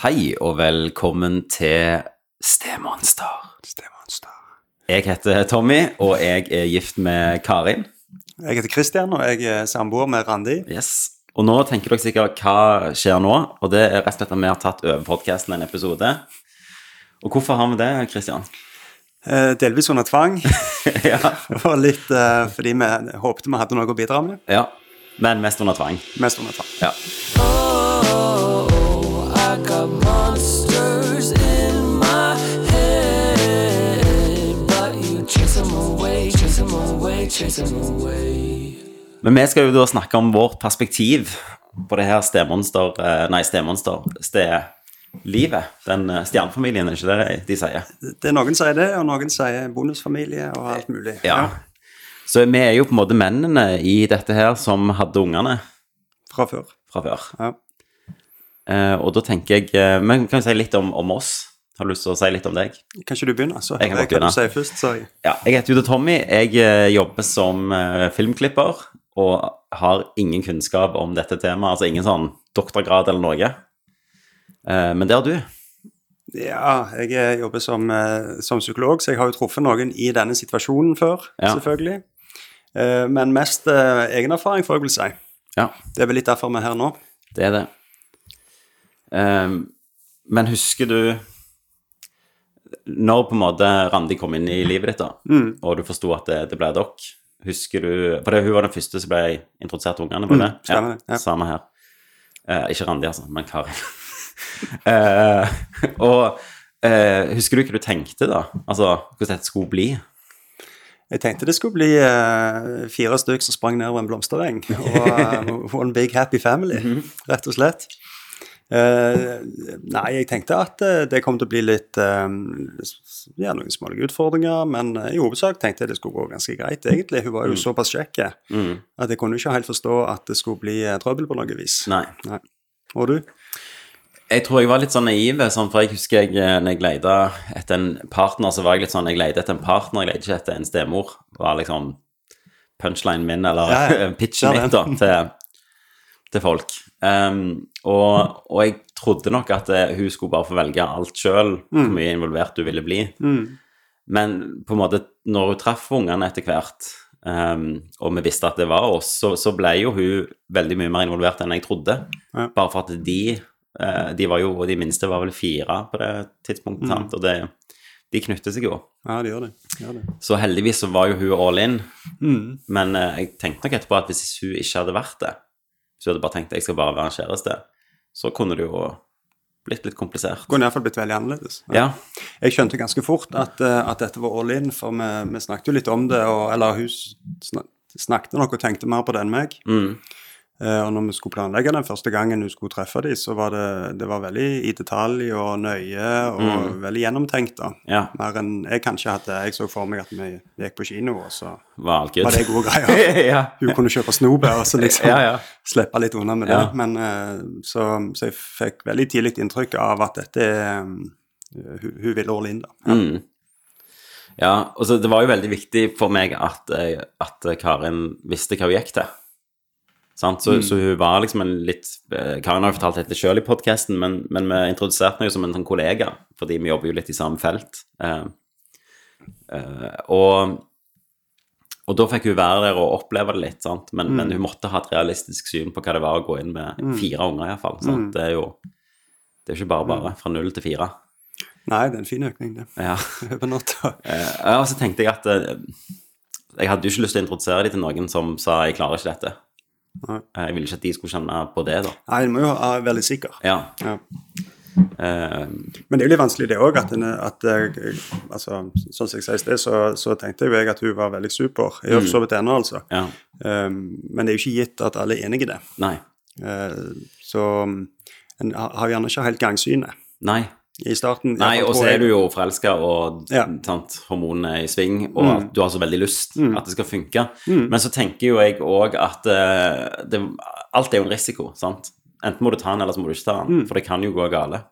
Hei og velkommen til Stemonster. Stemonster. Jeg heter Tommy, og jeg er gift med Karin. Jeg heter Christian, og jeg er samboer med Randi. Yes. Og nå tenker dere sikkert hva skjer nå, og det er rett og slett at vi har tatt over podkasten en episode. Og hvorfor har vi det, Christian? Eh, delvis under tvang, ja. og litt eh, fordi vi håpte vi hadde noe å bidra med. ja. Men mest under tvang. Mest under tvang. Ja. Men vi skal jo da snakke om vårt perspektiv på det her stemonster eh, Nei, stemonster. Stedlivet. Den eh, stjernefamilien, er ikke det de sier? Det er Noen sier det, og noen sier bonusfamilie og alt mulig. Ja. Så vi er jo på en måte mennene i dette her som hadde ungene Fra før. fra før. Ja. Eh, og da tenker jeg Men kan vi si litt om, om oss? Har du lyst til å si litt om deg? Kan ikke du begynne? Så Jeg kan jeg begynne. du si først. Så jeg. Ja, jeg heter Jude Tommy. Jeg eh, jobber som eh, filmklipper og har ingen kunnskap om dette temaet. Altså ingen sånn doktorgrad eller noe. Eh, men det har du. Ja, jeg jobber som, som psykolog, så jeg har jo truffet noen i denne situasjonen før, Ja. selvfølgelig. Men mest egen egenerfaring, får jeg vel si. Ja, Det er vel litt derfor vi er her nå. det er det. Men husker du Når på en måte Randi kom inn i livet ditt, da, Mm. og du forsto at det, det ble dere Husker du For det, hun var den første som ble introdusert til ungene, var det? Mm, stemmer det, ja. Samme her. Eh, ikke Randi, altså, men Karin. Eh, og eh, husker du hva du tenkte, da? Altså, hvordan dette skulle bli? Jeg tenkte det skulle bli eh, fire stykker som sprang nedover en blomstereng. Og eh, one big happy family, Mhm. rett og slett. Eh, nei, jeg tenkte at eh, det kom til å bli litt eh, Ja, noen små utfordringer, men i hovedsak tenkte jeg det skulle gå ganske greit, egentlig. Hun var Mm. jo såpass kjekk at jeg kunne ikke helt forstå at det skulle bli trøbbel på noe vis. Nei. Nei. Og du? Jeg tror jeg var litt sånn naiv, sånn, for jeg husker jeg, når jeg leita etter en partner, så var jeg litt sånn Jeg leita etter en partner, jeg leita ikke etter en stemor. var liksom punchlinen min, eller Ja, ja. pitchen Ja, mitt, da, til, til folk. Um, og, og jeg trodde nok at eh, hun skulle bare få velge alt sjøl, hvor mye involvert hun ville bli. Men på en måte, når hun traff ungene etter hvert, um, og vi visste at det var oss, så, så ble jo hun veldig mye mer involvert enn jeg trodde. Ja. Bare for at de uh, De var jo, og de minste var vel fire på det tidspunktet, sant? og det, de knytter seg jo. Ja, de gjør det. De gjør det. Så heldigvis så var jo hun all in, Mm. men uh, jeg tenkte nok etterpå at hvis hun ikke hadde vært det, hvis du hadde bare tenkt jeg skal bare være en kjæreste, så kunne det jo blitt litt komplisert. Kunne iallfall blitt veldig annerledes. Ja. Jeg skjønte ganske fort at, eh, at dette var all in, for vi, vi snakket jo litt om det, og, eller hun snak, snakket nok og tenkte mer på det enn meg. Mm. Eh, og når vi skulle planlegge den første gangen hun skulle treffe dem, så var det, det var veldig i detalj og nøye og veldig gjennomtenkt. da. Ja. Mer enn jeg kanskje hadde. Jeg så for meg at vi gikk på kino, og så Var var det gode greier. ja. Hun kunne kjøpe snobær og så liksom Ja, slippe litt unna med det. Men, eh, så, så jeg fikk veldig tidlig inntrykk av at dette er um, hun, hun vil all in, da. Ja. Mm. Ja, og så det var jo veldig viktig for meg at, eh, at Karin visste hva hun gikk til. Så, så hun var liksom en litt eh, Karin har jo fortalt dette sjøl i podkasten, men, men vi introduserte henne jo som en sånn kollega, fordi vi jobber jo litt i samme felt. Eh, eh, og, og da fikk hun være der og oppleve det litt, sant? Men, men hun måtte ha et realistisk syn på hva det var å gå inn med fire unger, iallfall. Mm. Det er jo det er ikke bare bare fra null til fire. Nei, det er en fin økning, det. Ja. Over natta. Eh, ja, og så tenkte jeg at eh, jeg hadde jo ikke lyst til å introdusere dem til noen som sa 'jeg klarer ikke dette'. Nei. Eh, Jeg ville ikke at de skulle kjenne på det, da. Nei, en må jo være veldig sikker. Ja. Ja. Uh, Men det er jo litt vanskelig det òg, at, at altså, sånn som jeg sa i sted, så, så tenkte jo jeg at hun var veldig super. Jeg har for så vidt ennå, altså. ja. Um, men det er jo ikke gitt at alle er enig i det. Nei. Uh, så um, en har har gjerne ikke helt gangsynet Nei. I starten. Nei, og så er du jo forelska, og Ja. Mm. sant, hormonene er i sving, og mm. du har så veldig lyst at det skal funke. Men så tenker jo jeg òg at eh, det, alt er jo en risiko, sant. Enten må du ta den, eller så må du ikke ta den, Mm. for det kan jo gå gale.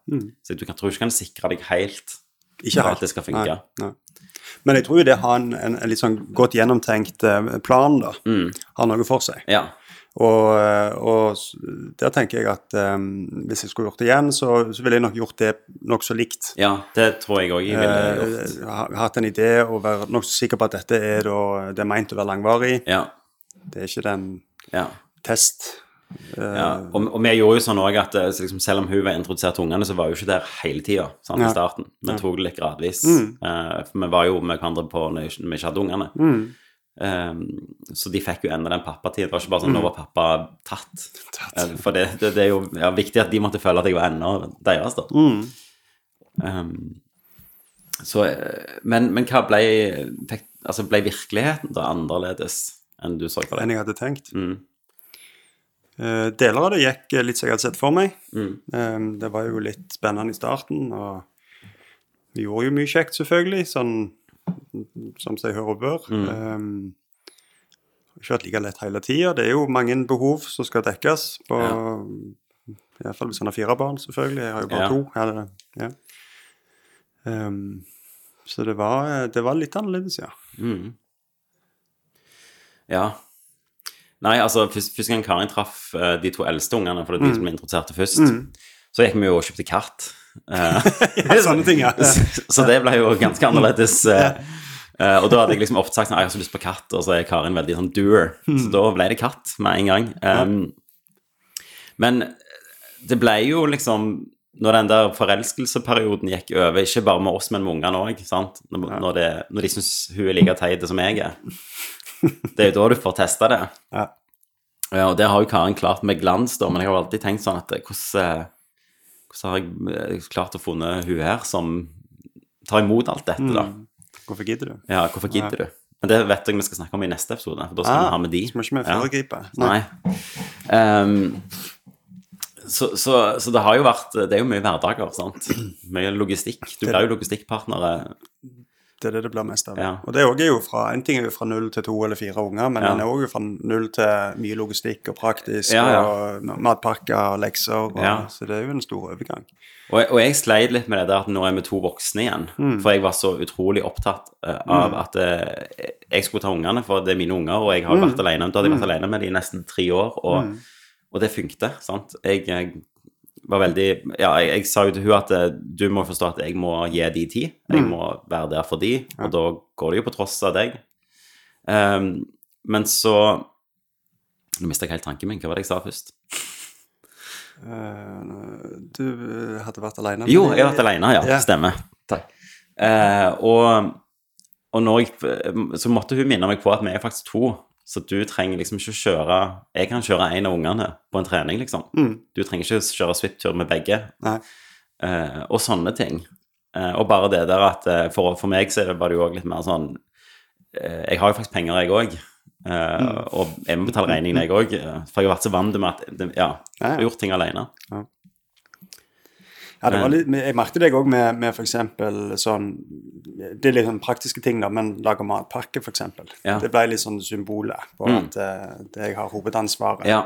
Så du kan, tror ikke du kan sikre deg helt Ikke at det skal funke. Nei, nei. Men jeg tror jo det har en, en, en litt sånn godt gjennomtenkt eh, plan, da. Mm. Har noe for seg. Ja. Og, eh, og der tenker jeg at um, hvis jeg skulle gjort det igjen, så, så ville jeg nok gjort det nokså likt. Ja, det tror jeg òg jeg ville gjort. Uh, ha- hatt en idé og vært nokså sikker på at dette er, da, det er meint å være langvarig. Ja. Det er ikke den ja. test. Eh, Ja, og, og vi gjorde jo sånn også at eh, liksom, selv om hun var introdusert til ungene, så var hun ikke der hele tida sånn, i starten. Vi tok det litt gradvis. Mm. Uh, for vi var jo med hverandre på når vi ikke hadde ungene. Mm. Eh, så de fikk jo enda den pappatiden. Det var ikke bare sånn nå var pappa tatt. Eh, for det, det, det er jo ja, viktig at de måtte føle at jeg var ennå deres, da. Mm. Um, så, eh, men, men hva ble, altså ble virkeligheten da annerledes enn du så for enn jeg hadde tenkt. Mm. Uh, deler av det gikk litt som jeg hadde sett for meg. Mm. Um, det var jo litt spennende i starten, og vi gjorde jo mye kjekt, selvfølgelig, sånn som seg hør og bør. Mm. Um, ikke vært like lett hele tida. Det er jo mange behov som skal dekkes. På, Iallfall hvis han har fire barn, selvfølgelig. Jeg har jo bare Ja. to. Eller, ja. Um, så det var, det var litt annerledes, ja. Mm. Ja. Nei, altså, først- første gang Karin traff uh, de to eldste ungene, for det er de som ble introdusert først, så gikk vi jo og kjøpte katt. Uh, ja sånne ting, ja. så det ble jo ganske annerledes. eh, eh, og da hadde jeg liksom ofte sagt sånn, jeg har så lyst på katt, og så er Karin veldig sånn doer. Så da ble det katt med en gang. Um, men det ble jo liksom Når den der forelskelseperioden gikk over, ikke bare med oss, men med ungene òg, når, når, det- når de syns hun er like teit som jeg er, det er jo da du får testa det. Ja. Ja, og det har jo Karin klart med glans, da, men jeg har alltid tenkt sånn at eh, hvordan, eh, hvordan har jeg eh, klart å funne hun her som tar imot alt dette, da? Hvorfor gidder du? Ja, hvorfor gidder du? Men det vet jeg vi skal snakke om i neste episode, for da skal vi ha med de. Skal vi ikke vi Ja. foregripe? Nei. Um, så, så, så det har jo vært Det er jo mye hverdager, sant. Mye logistikk. Du blir jo logistikkpartnere. Det er det det blir mest av. Ja. Og det er jo fra, En ting er jo fra null til to eller fire unger, men Ja. den er òg fra null til mye logistikk og praktisk, Ja, ja. og matpakker og lekser. Og. Så det er jo en stor overgang. Og, og jeg sleit litt med det der at nå er vi to voksne igjen. For jeg var så utrolig opptatt uh, av at uh, jeg skulle ta ungene, for det er mine unger, og jeg har jo vært alene. Da hadde jeg vært alene med dem i nesten tre år, og, og det funket. sant. Jeg, jeg var veldig Ja, jeg, jeg sa jo til hun at eh, du må forstå at jeg må gi de tid. Jeg må være der for de, og da går det jo på tross av deg. Um, men så Nå mista jeg helt tanken min. Hva var det jeg sa først? Uh, du eh, hadde vært alene? Jo, jeg har vært alene, ja. Ja. Stemmer. Takk. Uh, og, og når jeg, så måtte hun minne meg på at vi er faktisk to, så du trenger liksom ikke kjøre Jeg kan kjøre en av ungene på en trening, liksom. Mm. Du trenger ikke kjøre svipptur med begge. Eh, og sånne ting. Eh, og bare det der at eh, for, for meg så var det jo òg litt mer sånn eh, Jeg har jo faktisk penger, jeg òg. Og jeg må betale regningen, jeg òg. For jeg har vært så vant med at ja, jeg har gjort ting alene. Ja, det var Men- litt, jeg merket deg òg med, med f.eks. sånn Det er litt sånn praktiske ting, da, men lage matpakke, f.eks. Ja. Det ble litt sånn symbolet på Mm. at eh, det jeg har hovedansvaret. Ja.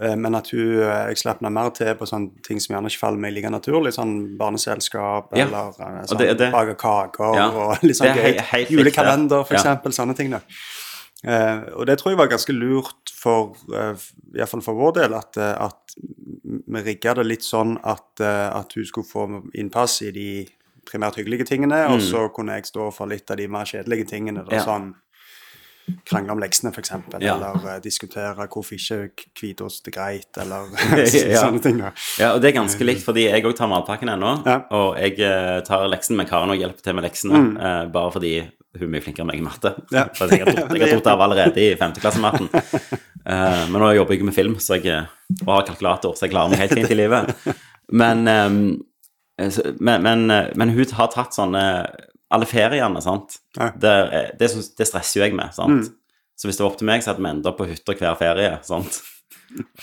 Eh, Men at hun, eh, jeg slapp meg mer til på sånne ting som gjerne ikke faller meg like naturlig, sånn barneselskap Ja. eller eh, sånn, det- det- bake kaker Ja. og litt sånn gøy. Julekalender. Ja. eksempel, sånne ting. da. Uh, og det tror jeg var ganske lurt for, uh, iallfall for vår del, at, eh, at vi rigga det litt sånn at, eh, at hun skulle få innpass i de primært hyggelige tingene, og så kunne jeg stå for litt av de mer kjedelige tingene. Da, Mm. Ja. sånn Krangle om leksene, f.eks., Ja. eller eh, diskutere hvorfor ikke hvitost er greit, eller Ja. sånne ting. da. Ja, og det er ganske likt, fordi jeg òg tar matpakken ennå. Ja. Og jeg eh, tar leksen med Karen og hjelper til med leksene, eh, bare fordi hun er mye flinkere enn meg i matte. Mm. Ja. For jeg har tatt av allerede i femteklassematten. Uh, men nå jobber jeg med film så jeg, eh, og har kalkulator, så jeg klarer meg helt fint i livet. Men, eh, men, men, men hun har tatt sånne Alle feriene, sant. Ja. Eh, det, det stresser jo jeg med, sant. Så hvis det var opp til meg, så hadde vi enda på hytta hver ferie, sant.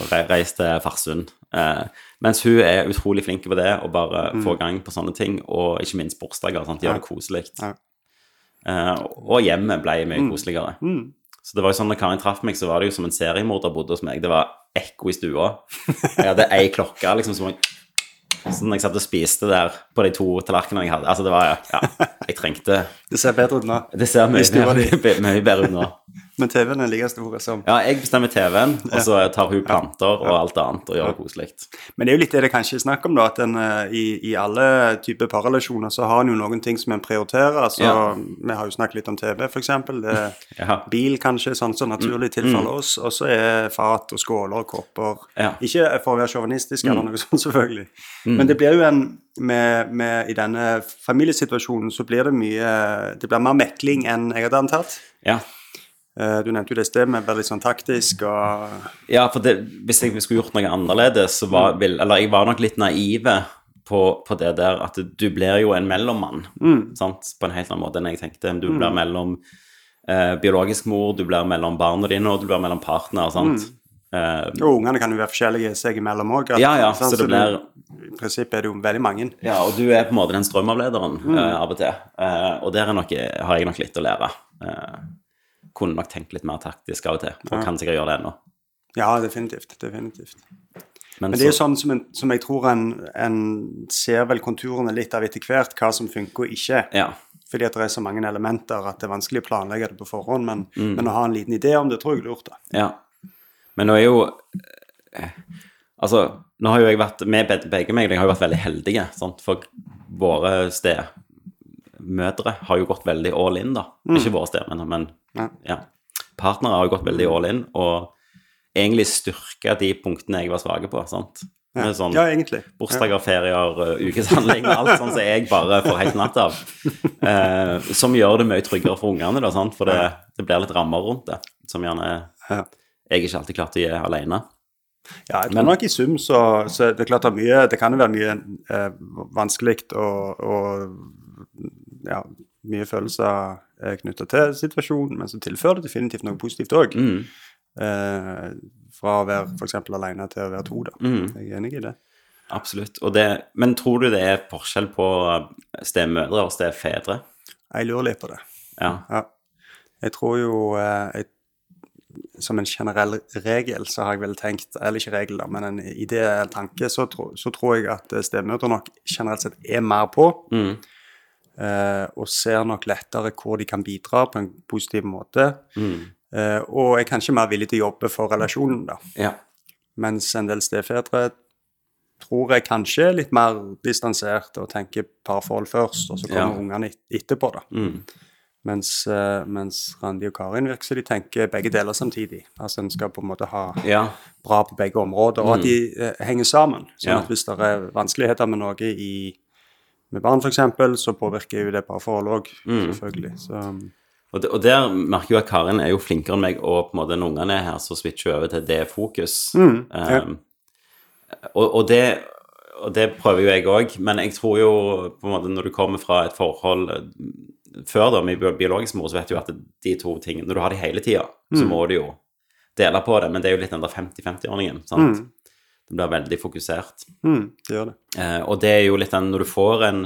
Og reist til Farsund. Uh, mens hun er utrolig flink på det, og bare få gang på sånne ting, og ikke minst bursdager, sant. Gjør det koselig. Ja. Uh, og hjemmet ble mye koseligere. Mm. Så det var jo sånn når Karin traff meg, så var det jo som en seriemorder bodde hos meg. Det var ekko i stua. Jeg hadde ei klokke liksom som jeg Sånn jeg satt og spiste der på de to tallerkenene jeg hadde Altså, det var Ja, jeg trengte Det ser bedre ut nå. Det ser mye, mye bedre ut nå. Men TV-en er like ordet som Ja, jeg bestemmer TV-en, og så tar hun planter og alt annet og gjør det koselig. Men det er jo litt det det kanskje er snakk om, da. At en, eh, i, i alle typer parrelasjoner så har en jo noen ting som en prioriterer. Altså, Ja. Vi har jo snakket litt om TV, f.eks. Ja. Bil kanskje, sånn som naturlig tilfaller oss. Og så er fat og skåler og kopper. Ja. Ikke for å være sjåvinistisk eller noe sånt, selvfølgelig. Men det blir jo en med, med, I denne familiesituasjonen så blir det mye Det blir mer mekling enn jeg hadde antatt. ja. Eh, Du nevnte jo det i sted men veldig sånn taktisk og Ja, for det, hvis jeg skulle gjort noe annerledes, så var vil, Eller jeg var nok litt naive på, på det der at du blir jo en mellommann, sant? på en helt annen måte enn jeg tenkte. Du blir mellom eh, biologisk mor, du blir mellom barna dine, og du blir mellom partner, sant? Eh, Og ungene kan jo være forskjellige seg imellom òg. Ja, ja, så det blir- I prinsippet er det jo veldig mange. ja, og du er på en måte den strømavlederen eh, av og til. Uh, og der er nok, har jeg nok litt å lære. Kunne nok tenkt litt mer taktisk av og til, og kan sikkert gjøre det ennå. Ja, definitivt. definitivt. Men, Men det er jo sånn som, en, som jeg tror en, en ser vel konturene litt av etter hvert, hva som funker og ikke. ja. Fordi at det er så mange elementer at det er vanskelig å planlegge det på forhånd. Men, Mm. men å ha en liten idé om det tror jeg er lurt. da. Ja. Men nå er jo Altså, nå har jo jeg vært med begge- meg, jeg har jo vært veldig heldige, sant? for våre stemødre har jo gått veldig all in, da. Ikke våre sted, men Nei. ja. Partnere har jo gått veldig all in, og egentlig styrka de punktene jeg var svake på, sant. Ja, sånn Ja, egentlig. bursdager, ferier, uh, ukeshandling og alt sånn som jeg bare får helt natt av. Eh, som gjør det mye tryggere for ungene, da, sant? for det, det blir litt rammer rundt det, som gjerne Ja. jeg ikke alltid klarte å gi alene. Ja, jeg tror nok i sum så, så det er klart er mye Det kan jo være mye eh, vanskelig å, og ja, mye følelser eh, knytta til situasjonen, men så tilfører det definitivt noe positivt òg. Mm. Eh, fra å være f.eks. alene til å være to, da. Mm. Jeg er enig i det. Absolutt. Det, men tror du det er forskjell på stemødre og stefedre? Jeg lurer litt på det. Ja. Ja. Jeg tror jo eh, jeg, Som en generell regel så har jeg vel tenkt Eller ikke regel, da, men en idé eller tanke, så, tro, så tror jeg at eh, stemødre nok generelt sett er mer på. Mm. Eh, og ser nok lettere hvor de kan bidra på en positiv måte. Mm. Eh, og er kanskje mer villig til å jobbe for relasjonen, da. ja. Mens en del stefedre tror jeg kanskje er litt mer distansert og tenker parforhold først, og så kommer Ja. ungene et- etterpå, da. Mm. Mens, eh, mens Randi og Karin virker som de tenker begge deler samtidig. Altså en skal på en måte ha ja. bra på begge områder, og at de eh, henger sammen. Sånn Ja. at hvis det er vanskeligheter med noe i, med barn f.eks., så påvirker jo det parforholdet òg, Mm. selvfølgelig. Så Og, det, og der merker jo at Karin er jo flinkere enn meg, og på en måte når ungene er her, så switcher hun over til det fokus. Mm, ja. Um, og, og, det, og det prøver jo jeg òg, men jeg tror jo på en måte når du kommer fra et forhold eh, før da, med biologisk mor, så vet du at de to tingene Når du har de hele tida, så Mm. må du jo dele på det, men det er jo litt den der 50-50-ordningen. sant? Det blir veldig fokusert. mm, det gjør det. Eh, og det er jo litt den Når du får en,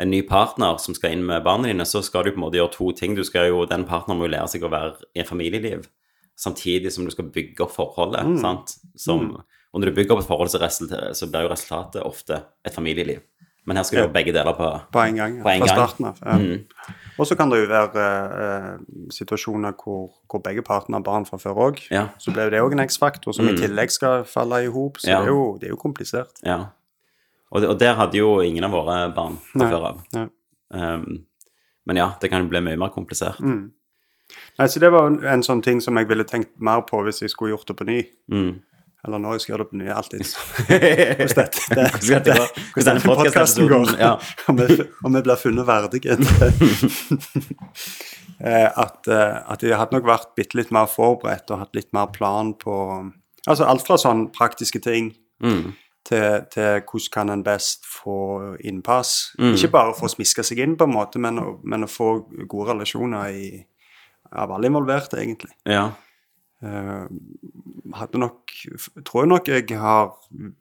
en ny partner som skal inn med barna dine, så skal du på en måte gjøre to ting. Du skal jo, Den partneren må jo lære seg å være i et familieliv, samtidig som du skal bygge opp forholdet. sant? Som, Og når du bygger opp et forhold, så, blir jo resultatet ofte et familieliv. Men her skal du gjøre begge deler på På en gang. På en fra gang. starten av. Ja. Mm. Og så kan det jo være eh, situasjoner hvor, hvor begge partene har barn fra før òg. Ja. Så blir det òg en X-faktor som i Mm. tillegg skal falle i hop. Så Ja. det, er jo, det er jo komplisert. Ja. Og, det, og der hadde jo ingen av våre barn fra Nei. før av. Um, men ja, det kan jo bli mye mer komplisert. Mm. Nei, så Det var en, en sånn ting som jeg ville tenkt mer på hvis jeg skulle gjort det på ny. Mm. Eller Norge skal gjøre det på nye Alltid. Hvordan dette går. Ja. om, vi, om vi blir funnet verdige. Eh, at, eh, at jeg hadde nok vært bitte litt mer forberedt og hatt litt mer plan på Altså alt fra sånn praktiske ting Mm. til, til hvordan kan en best få innpass. Mm. Ikke bare for å smiske seg inn, på en måte, men men å få gode relasjoner i, av alle involverte, egentlig. ja. Eh, hadde nok Tror nok jeg har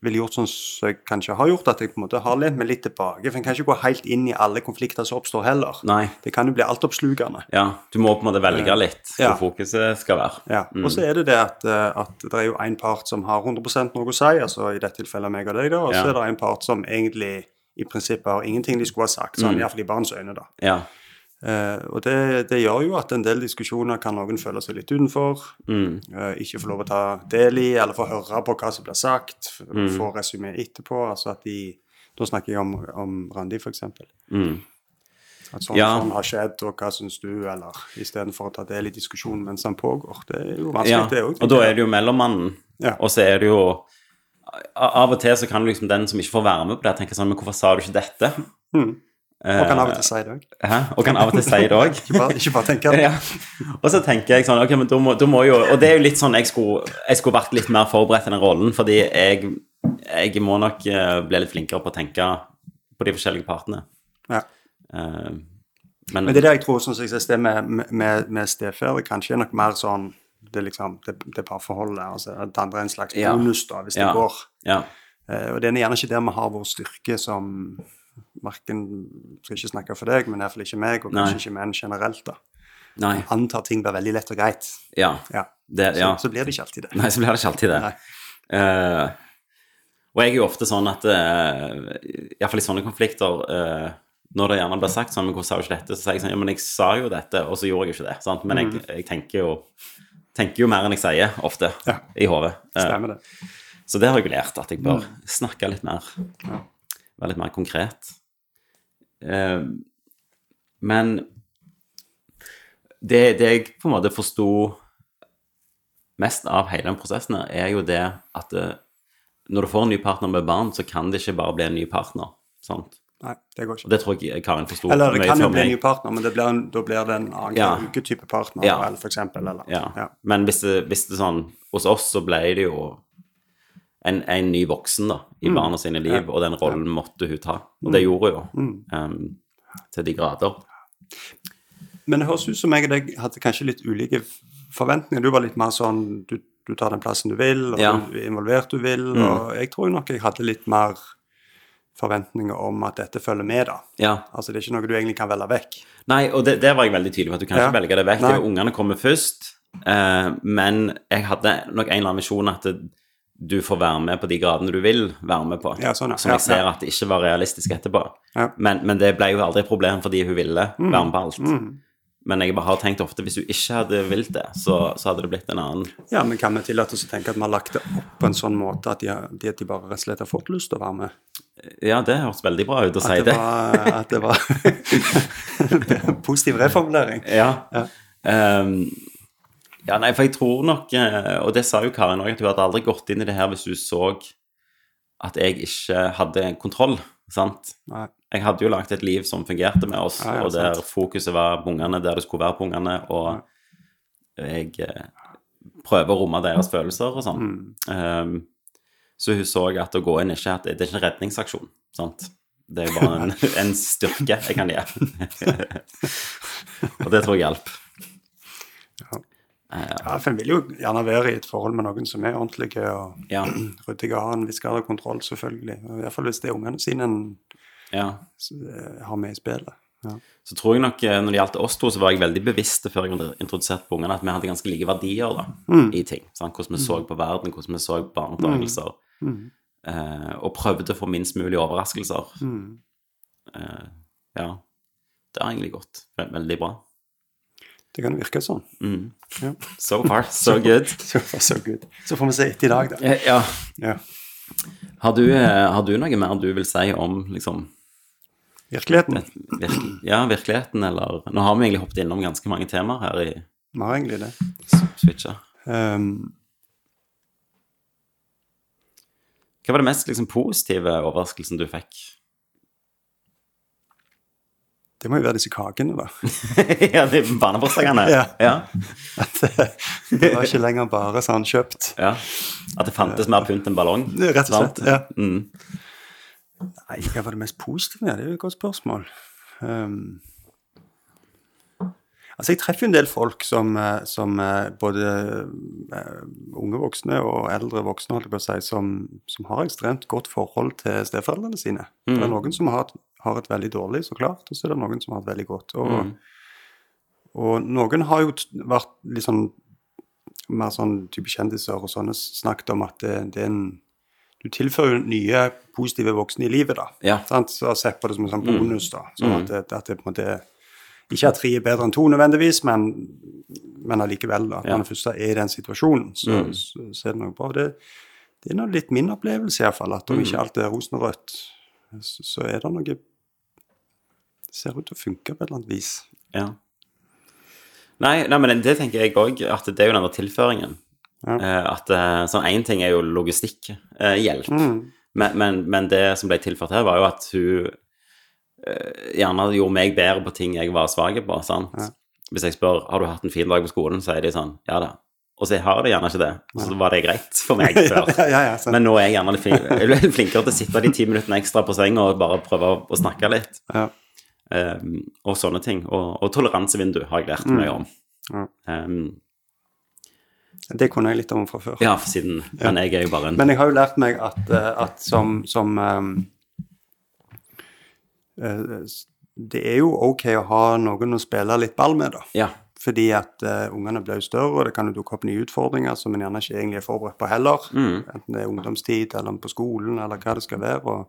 ville gjort sånn som jeg kanskje har gjort, at jeg på en måte har lent meg litt tilbake. For en kan ikke gå helt inn i alle konflikter som oppstår, heller. Nei. Det kan jo bli altoppslukende. Ja, du må på en måte velge litt Ja. hvor fokuset skal være. Ja. Og så er det det at, eh, at det er jo en part som har 100 noe å si, altså i dette tilfellet meg og deg, da, og så Ja. er det en part som egentlig i prinsippet har ingenting de skulle ha sagt, sånn, Mm. iallfall i barns øyne, da. Ja. Eh, og det, det gjør jo at en del diskusjoner kan noen føle seg litt utenfor. Mm. eh, ikke få lov å ta del i, eller få høre på hva som blir sagt. Mm. Få resymé etterpå. altså at de, Da snakker jeg om, om Randi, f.eks. Mm. At sånn, Ja. sånn har skjedd, og hva syns du? Eller istedenfor å ta del i diskusjonen mens den pågår. Det er jo Ja, vanskelig, det òg. og da er det jo mellommannen, Ja. og så er det jo Av og til så kan liksom den som ikke får være med på det, tenke sånn Men hvorfor sa du ikke dette? Mm. Eh, Og kan av og til si det òg. Og kan av og til si det òg. Ikke, bare- bare tenke det. ja. Og så tenker jeg sånn Ok, men da må, må jo Og det er jo litt sånn Jeg skulle, jeg skulle vært litt mer forberedt i den rollen, fordi jeg, jeg må nok eh, bli litt flinkere på å tenke på de forskjellige partene. Ja. Uh, men, Men det er det jeg tror som sier, det med, med, med stefedre kanskje er nok mer sånn det liksom, det, det parforholdet. altså Det andre er en slags bonus, da, hvis Ja. det går. ja. Uh, og det er gjerne ikke der vi har vår styrke som Marken skal ikke snakke for deg, men iallfall ikke meg, og kanskje Nei. ikke menn generelt. da. Nei. Antar ting blir veldig lett og greit. Ja. Ja. Det, Så, ja. så blir det ikke alltid det. Nei, så blir det ikke alltid det. Eh, og jeg er jo ofte sånn at uh, Iallfall i sånne konflikter uh, Når det gjerne blir sagt sånn Men hvorfor sa du ikke dette? Så sier jeg sånn Ja, men jeg sa jo dette, og så gjorde jeg jo ikke det. Sant? Men jeg, jeg tenker jo tenker jo mer enn jeg sier, ofte. Ja. i hodet. Eh, Stemmer det. så det har jeg lært, at jeg bør Mm. snakke litt mer. Være litt mer konkret. Eh, men det, det jeg på en måte forsto mest av hele den prosessen, her, er jo det at eh, når du får en ny partner med barn, så kan det ikke bare bli en ny partner. Sant? Nei, det går Og ikke. det tror jeg Karin forsto Eller det kan jo bli en ny partner, men det blir en, da blir det en annen Ja. uketype partner, Ja. eller for eksempel. Eller, Ja. ja. Men hvis det, hvis det sånn Hos oss så ble det jo en, en ny voksen da, i Mm. barna sine liv, og den rollen måtte hun ta. Og det gjorde hun jo. Mm. em, til de grader. Men det høres ut som jeg og deg hadde kanskje litt ulike forventninger. Du var litt mer sånn du, du tar den plassen du vil, og Ja. Mm. du er involvert du vil. Og jeg tror nok jeg hadde litt mer forventninger om at dette følger med, da. Ja. Altså det er ikke noe du egentlig kan velge vekk. Nei, og det, der var jeg veldig tydelig på, at du kan Ja. ikke velge det vekk. Ungene kommer først. eh, men jeg hadde nok en eller annen visjon at det, du får være med på de gradene du vil være med på. Ja, sånn, ja. Som jeg ser at det ikke var realistisk etterpå. Ja. Men, men det ble jo aldri et problem fordi hun ville være med på alt. Mm. Men jeg bare har tenkt ofte hvis du ikke hadde vilt det, så, så hadde det blitt en annen Ja, men kan vi tillate oss å tenke at vi har lagt det opp på en sånn måte at de, har- de, bare rett og slett har fått lyst til å være med? Ja, det høres veldig bra ut å si At det det. var, at det var positiv reformulering. Ja. Ja. Ehm, ja, nei, for jeg tror nok eh, Og det sa jo Karin òg, at hun hadde aldri gått inn i det her hvis hun så at jeg ikke hadde kontroll. Sant? Nei. Jeg hadde jo lagt et liv som fungerte med oss, nei, og der sant. fokuset var på ungene der det skulle være på ungene, og jeg eh, prøver å romme deres følelser og sånn. Mm. Um, så hun så at å gå inn ikke at det er ikke en redningsaksjon. Sant? Det er bare en, en styrke jeg kan gi. og det tror jeg hjalp. Ja. Ja, for en vil jo gjerne være i et forhold med noen som er ordentlige og ja, ryddige og har en viss grad av kontroll, selvfølgelig. I hvert fall hvis det er ungene sine en ja. eh, har med i spillet. Ja. Så tror jeg nok, eh, når det gjaldt oss to, så var jeg veldig bevisst før jeg hadde introdusert på ungene, at vi hadde ganske like verdier da, i ting. Sant? Hvordan vi så på verden, hvordan vi så på barneoppdragelser. Mm. Eh, og prøvde å få minst mulig overraskelser. Mm. Eh, ja. Det har egentlig gått veldig bra. Det kan virke sånn. Mm. Ja. So far, so good. Så, so good. Så får vi se etter i dag, da. Eh, Ja. Ja. Har du, eh, har du noe mer du vil si om liksom, Virkeligheten. virke, ja, virkeligheten, eller Nå har vi egentlig hoppet innom ganske mange temaer her i Vi har egentlig det. Switcha. Um, Hva var det mest liksom, positive overraskelsen du fikk? Det må jo være disse kakene, da. ja, de barnebursdagene? Ja. ja. At det, det var ikke lenger bare sånn kjøpt. Ja. At det fantes mer pynt enn ballong? Rett og slett. Ja. Mm. Nei, hva var det mest positive? med det er jo et godt spørsmål. Um, altså, jeg treffer jo en del folk som, eh, som eh, både eh, unge voksne og eldre voksne, holdt jeg på å si, som, som har ekstremt godt forhold til steforeldrene sine. Det er noen som har, et- har et veldig dårlig, så klart, og så er det noen som har et veldig godt. Og, og noen har jo vært litt sånn mer sånn type kjendiser og sånne snakket om at det, det er en du tilfører jo nye positive voksne i livet, da. Ja. Sant? Så jeg sett på det som en sånn bonus, da. Sånn at, det, at det på en måte Ikke at tre er bedre enn to nødvendigvis, men, men allikevel, da. At Ja. man først er i den situasjonen, så, Mm. så, så er det noe bra. Det, det er nå litt min opplevelse, iallfall, at om Mm. ikke alt er rosenrødt, så, så er det noe ser ut til å funke på et eller annet vis. Ja. Nei, nei, men det tenker jeg òg, at det er jo den der tilføringen. Ja. Eh, at eh, sånn én ting er jo logistikkhjelp, Mm. men, men, men det som ble tilført her, var jo at hun eh, gjerne gjorde meg bedre på ting jeg var svak på. sant? Ja. Hvis jeg spør har du hatt en fin dag på skolen, så er de sånn ja da. Og så har de gjerne ikke det. Så var det greit for meg før. ja. Men nå er jeg gjerne litt er flinkere til å sitte de ti minuttene ekstra på senga og bare prøve å snakke litt. ja. Um, og sånne ting. Og, og toleransevindu har jeg lært mye om. Ja. Um, Det kunne jeg litt om fra før. ja, for siden Men jeg er jo bare en Men jeg har jo lært meg at, eh, at som, som eh, Det er jo ok å ha noen å spille litt ball med, da. Ja. Fordi at uh, ungene blir jo større, og det kan jo dukke opp nye utfordringer som en gjerne ikke egentlig er forberedt på heller. Mm. Enten det er ungdomstid eller på skolen eller hva det skal være. Og,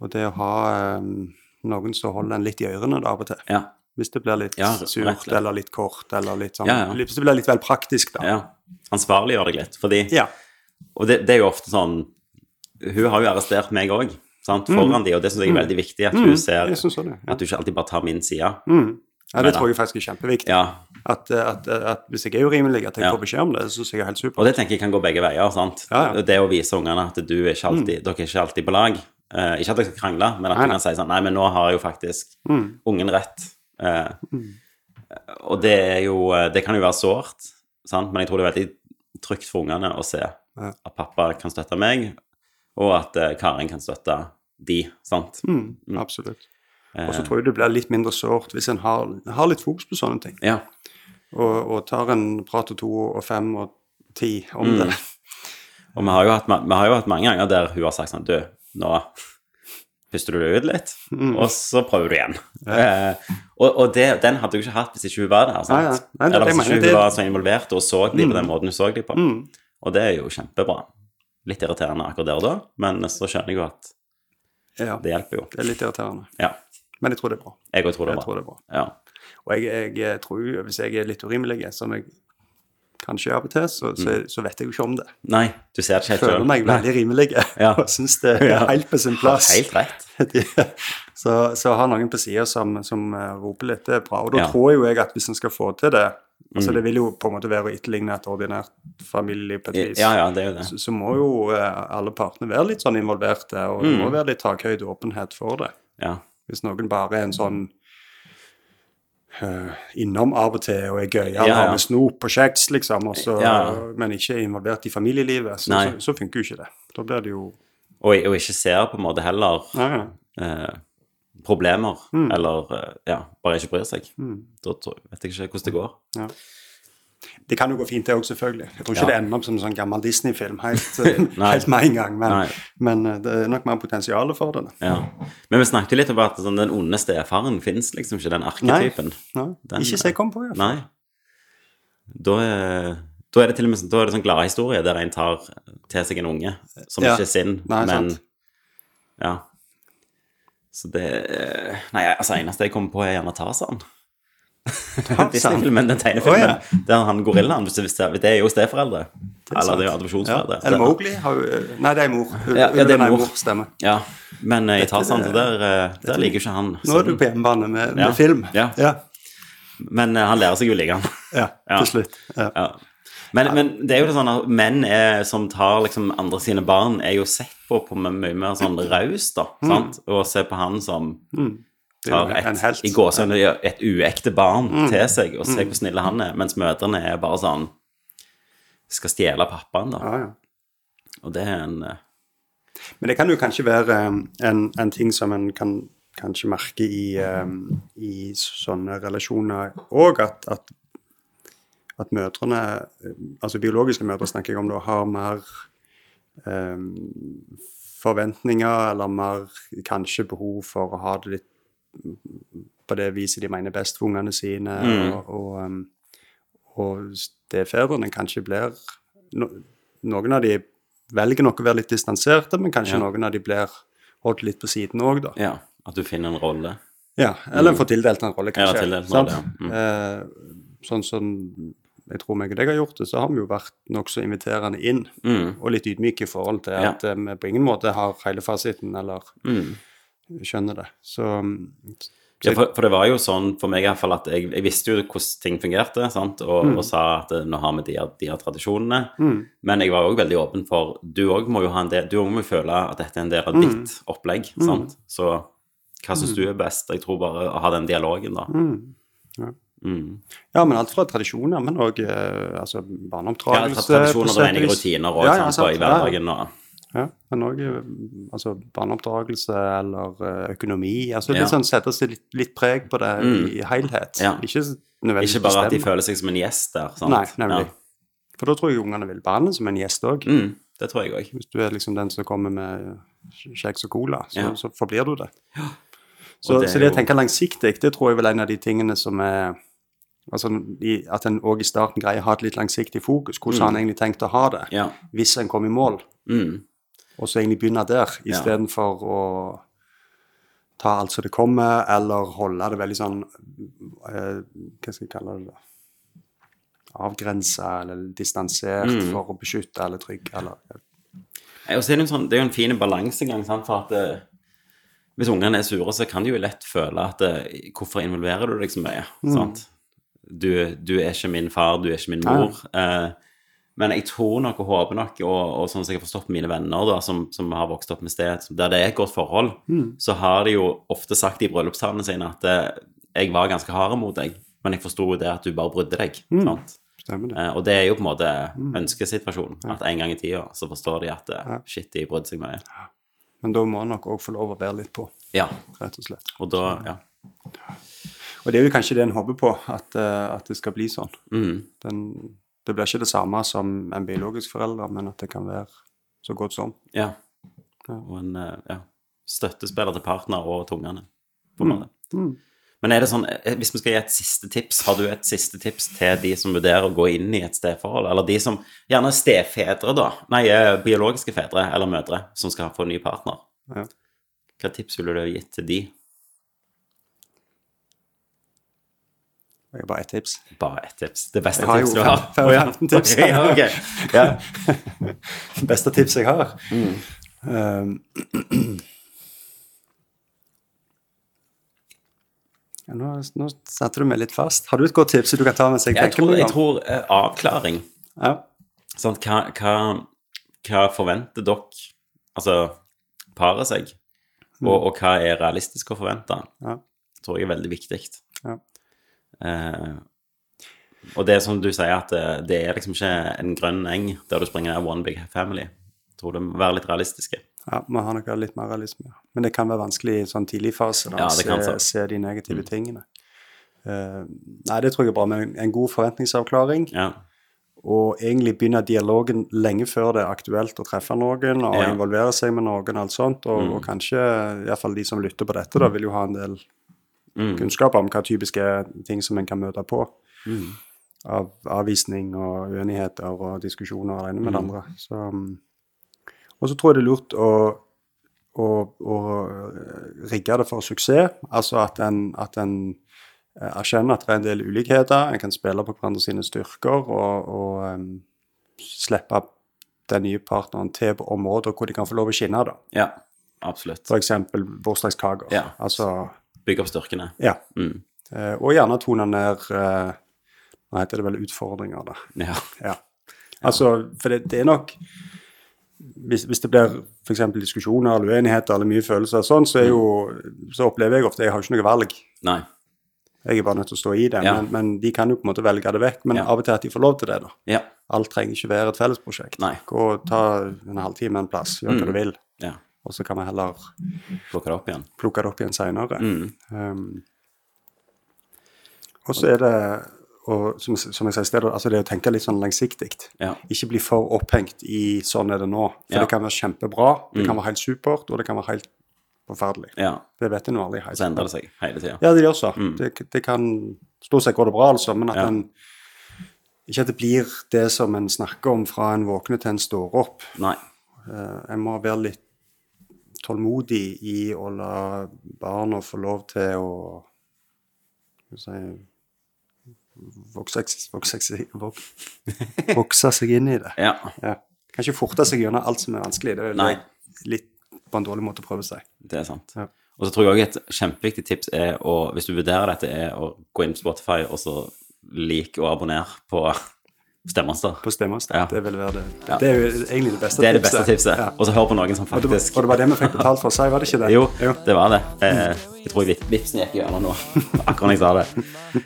og det å ha ehm, noen som holder en litt i ørene av og til. Ja. Hvis det blir litt Ja, surt eller litt kort eller litt sånn Ja. Hvis det blir litt vel praktisk, da. ja. Ansvarliggjør deg litt. Fordi Ja. Og det, det er jo ofte sånn Hun har jo arrestert meg òg, foran de, og det syns jeg er veldig viktig, at hun ser Mm. Det. At du ikke alltid bare tar min side. Mm. Ja, det tror jeg faktisk er kjempeviktig. Ja. At, eh, at, at hvis jeg er urimelig, at jeg Ja. får beskjed om det, så syns jeg er helt supert. Og det tenker jeg kan gå begge veier. sant? Ja. Det å vise ungene at du er ikke alltid, dere er ikke alltid på lag. Eh, ikke at dere skal krangle, men at du kan si sånn Nei, men nå har jo faktisk Mm. ungen rett. Eh, Og det er jo Det kan jo være sårt, sant? men jeg tror det er veldig trygt for ungene å se Ja. at pappa kan støtte meg, og at uh, Karin kan støtte de. sant? Mm, absolutt. Og så Eh, tror jeg det blir litt mindre sårt hvis en har, har litt fokus på sånne ting. ja. Og, og tar en prat og to og fem og ti om Mm. det. Og vi har, hatt, vi har jo hatt mange ganger der hun har sagt sånn Du, nå puster du deg ut litt, Mm. og så prøver du igjen. Eh, og og det, den hadde du ikke hatt hvis ikke hun var der. sant? Ja, ja. Nei, det- Eller hvis ikke det- hun var så involvert og så de på den måten hun så de på. Mm. Og det er jo kjempebra. Litt irriterende akkurat der og da, men så skjønner jeg jo at Ja, det hjelper jo. det er litt irriterende. Ja. Men jeg tror det er bra. Jeg òg tror det Jeg er tror bra. det er bra. Ja. Og jeg, jeg tror hvis jeg er litt urimelig, som jeg kanskje av og til, så, så, så vet jeg jo ikke om det. Nei, du ser det ikke helt føler selv. meg veldig rimelig Ja. og syns det er helt på sin plass. Helt rett. Så, så å ha noen på sida som, som eh, roper litt, det er bra. Og da Ja. tror jo jeg at hvis en skal få til det altså Mm. Det vil jo på en måte være å etterligne et ordinært familieliv på et vis. Ja, ja, det er jo det. Så, så må jo eh, alle partene være litt sånn involverte, og det Mm. må være litt takhøyde og åpenhet for det. Ja. Hvis noen bare er en sånn innom av og til og er gøyal, Ja, ja. har med snop og kjeks, liksom, og så, Ja. men ikke er involvert i familielivet, så, så, så funker jo ikke det. Da blir det jo Og, og ikke ser på en måte heller eh, problemer, Mm. eller eh, ja, bare ikke bryr seg. Da tror, vet jeg ikke hvordan det går. Det kan jo gå fint, det òg, selvfølgelig. Jeg tror ikke Ja. det ender opp som en sånn gammel Disney-film helt, eh, Nei. helt med en gang, men, men eh, det er nok mer potensial for det. Ja. Men vi snakket jo litt om at sånn, den onde stefaren fins liksom ikke, den arketypen. Nei, Den- ikke så jeg kom på, i hvert fall. Nei. Da er, da er det til og med sånn, da er det sånn gladhistorie der en tar til seg en unge som Ja. ikke er sin, Nei, men sant. Ja. Så det eh, Nei, altså eneste jeg kommer på, er gjerne Tarzan. Disney-filmen, den tegnefilmen. Oh, ja. Der han gorillaen hvis det, det er jo steforeldre. Eller det er jo Ja. Eller Mowgli har jo Nei, det er mor. Ja, ja, det er mor. mor. Stemmer. Ja, men eh, i Tarzan der, eh, der liker ikke han Nå er du på hjemmebane med, med Ja. film. Ja. ja. Men eh, han lærer seg jo å like han. Ja, til slutt. Ja. Men, men det er jo sånn at menn er, som tar liksom andre sine barn, er jo sett på på med mye mer sånn raust, da. Sant? Og ser på han som Mm. Tar et, i gåsehudene et uekte barn Mm. til seg, og ser hvor snille han er, mens mødrene er bare sånn Skal stjele pappaen, da. Ja, ja. Og det er en eh, Men det kan jo kanskje være um, en, en ting som en kan kanskje merke i, um, i sånne relasjoner òg, at, at, at mødrene, um, altså biologiske mødre snakker jeg om da, har mer um, forventninger, eller mer kanskje behov for å ha det litt på det viset de mener best for ungene sine, Mm. og, og, um, og stefedrene kanskje blir no, Noen av de velger nok å være litt distanserte, men kanskje Ja. noen av de blir holdt litt på siden òg, da. Ja, at du finner en rolle. Ja, eller får tildelt en rolle, kanskje. Ja, tildelt en rolle, ja. Mm. Eh, sånn som jeg tror meg og deg har gjort det, så har vi jo vært nokså inviterende inn, Mm. og litt ydmyke i forhold til at ja. vi på ingen måte har hele fasiten, eller Mm. Skjønner det. Så så Ja, for, for det var jo sånn for meg i hvert fall at jeg, jeg visste jo hvordan ting fungerte, sant? Og, Mm. og sa at eh, nå har vi de, de her tradisjonene. Men jeg var òg veldig åpen for Du òg må jo ha en del, du også må jo føle at dette er en del av Mm. ditt opplegg. sant? Så hva syns du er best? Jeg tror bare å ha den dialogen, da. Mm. Ja, men alt fra tradisjoner, men òg eh, altså, Ja, tradisjoner og rutiner og Ja, ja, sant. i Ja, ja. hverdagen. Og, Ja, men òg altså, barneoppdragelse eller eh, økonomi. altså Ja. litt sånn Sette litt, litt preg på det i, i helhet. Ja. Ikke nødvendigvis ikke bare at de føler seg som en gjest der. sant? Nei, nemlig. Ja. For da tror jeg ungene vil behandle som en gjest òg. Mm, det tror jeg òg. Hvis du er liksom den som kommer med kjeks og cola, så, så forblir du det. Så, det så det å tenke langsiktig, det tror jeg vel er en av de tingene som er Altså at en òg i starten greier å ha et litt langsiktig fokus. Hvordan har en egentlig tenkt å ha det hvis en kommer i mål? Mm. Og så egentlig begynne der, Ja. istedenfor å ta alt som det kommer, eller holde det veldig sånn eh, Hva skal jeg kalle det? Avgrensa eller distansert Mm. for å beskytte eller trygge eller Ja, og er det, sånn, det er jo en fin balansegang, for at eh, hvis ungene er sure, så kan de jo lett føle at eh, hvorfor involverer du deg så mye? Mm. Sant? Du, du er ikke min far, du er ikke min mor. Eh, men jeg tror nok og håper nok, og, og sånn som jeg har forstått mine venner da, som, som har vokst opp med sted, der det er et godt forhold, Mm. så har de jo ofte sagt i bryllupstalene sine at eh, jeg var ganske hard mot deg, men jeg forsto det at du bare brydde deg. Mm. Sant? Stemmer det. Eh, og det er jo på en måte ønskesituasjonen. At en gang i tida så forstår de at eh, shit, de brydde seg mye. Men da må en nok òg få lov å være litt på, Ja, rett og slett. og da Ja. Og det er jo kanskje det en håper på, at, at det skal bli sånn. Mm, Den, det blir ikke det samme som en biologisk forelder, men at det kan være så godt som. ja. Og en eh, ja, støttespiller til partner og tungene, ungene. på en måte. Mm. Men er det sånn, eh, hvis vi skal gi et siste tips, har du et siste tips til de som vurderer å gå inn i et steforhold? Eller de som gjerne er stefedre, da? Nei, eh, biologiske fedre eller mødre som skal få en ny partner. Ja. Hva tips ville du gitt til de? Jeg har bare ett tips. Bare ett tips. Det beste tipset du har. Jeg har jo 15 tips. Ja, okay. Ja. Beste tips jeg har. Mm. Um, ja, nå, nå setter du meg litt fast. Har du et godt tips du kan ta mens jeg Jeg tror, jeg tror uh, avklaring. Ja. Sånn, Hva, hva, hva forventer dere, altså paret seg, og, og hva er realistisk å forvente? Ja. tror jeg er veldig viktig. Ja. Eh, og det er som du sier, at det, det er liksom ikke en grønn eng der du springer ned one big family. Jeg tror det må være litt realistiske. ja, må ha noe litt mer realisme. Men det kan være vanskelig i en sånn tidlig fase da, Ja, å se, se de negative tingene. Uh, nei, det tror jeg er bra med en, god forventningsavklaring. Ja. Og egentlig begynne dialogen lenge før det er aktuelt å treffe noen og Ja. Mm. involvere seg med noen. og alt sånt, Og, og kanskje iallfall de som lytter på dette, da, vil jo ha en del Mm. kunnskap om hva typiske ting som en kan møte på. Mm. Av avvisning og uenigheter og diskusjoner og det ene med det Mm. andre. Så, um, og så tror jeg det er lurt å, å, å rigge det for suksess. Altså at en, at en eh, erkjenner at det er en del ulikheter. En kan spille på hverandre sine styrker og, og um, slippe den nye partneren til på områder hvor de kan få lov å skinne. da. ja, absolutt. F.eks. bursdagskaker. Ja. Altså, Bygge opp styrkene. ja. Mm. Eh, og gjerne tone ned Nå heter det vel utfordringer, da. Ja. Ja. Altså, for det, det er nok hvis, hvis det blir f.eks. diskusjoner eller uenigheter eller mye følelser og sånn, så, jo, så opplever jeg ofte jeg har ikke noe valg. Nei. Jeg er bare nødt til å stå i det. Ja. Men, men de kan jo på en måte velge det vekk. Men Ja. av og til at de får lov til det, da. Ja. Alt trenger ikke være et fellesprosjekt. Gå og ta en halvtime en plass, gjør hva Mm. du vil. ja. Og så kan vi heller Plukke det opp igjen. plukke det opp igjen seinere. Mm. Um, og så er det, og, som, som jeg sa i sted, altså det å tenke litt sånn langsiktig. Ja. Ikke bli for opphengt i 'sånn er det nå'. For Ja. det kan være kjempebra, det Mm. kan være helt supert, og det kan være helt forferdelig. ja. Det vet en jo aldri helt. Så endrer det seg hele tida. Ja, det gjør så. Mm. Det, det kan Stort sett går det bra, altså, men at en Ikke at det blir det som en snakker om fra en våkner til en står opp. Nei. Uh, en må være litt tålmodig i å la barna få lov til å si, vokse, vokse, vokse seg inn i det. Ja. Ja. Kan ikke forte seg gjennom alt som er vanskelig. Det er Nei. litt på en dårlig måte å prøve seg. Det er sant. Ja. Og så tror jeg også et kjempeviktig tips er å, hvis du vurderer dette, er å gå inn på Spotify og så like og abonnere på Stemmonster. På stemmaster. Ja. Det vil være det. Ja. Det er jo egentlig det beste Det er det beste tipset. Ja. Og så hør på noen som Og det, var- faktisk og det var det vi fikk betalt for å si, var det ikke det? Jo, det var det. Eh, jeg tror jeg vipsen gikk gjennom nå, akkurat når jeg sa det.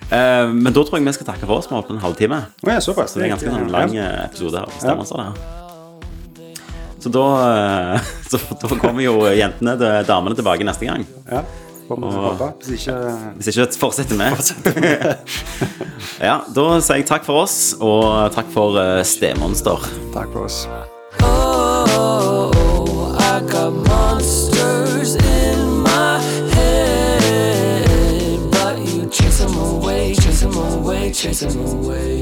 Eh, men da tror jeg vi skal takke for oss. Vi har holdt på en halvtime. Oh, ja, såpass. Så det er en ganske sånn lang eh, episode her Stemmonster. stemmaster. Ja. Så da, eh, så da kommer jo jentene, damene, tilbake neste gang. Ja, får vi håpe. Hvis ikke Hvis ikke fortsetter vi. ja, da sier jeg takk for oss, og takk for uh, Stemonster. Takk for oss. Oh, I got monsters in my head, but you chase them away, chase them away, chase them away.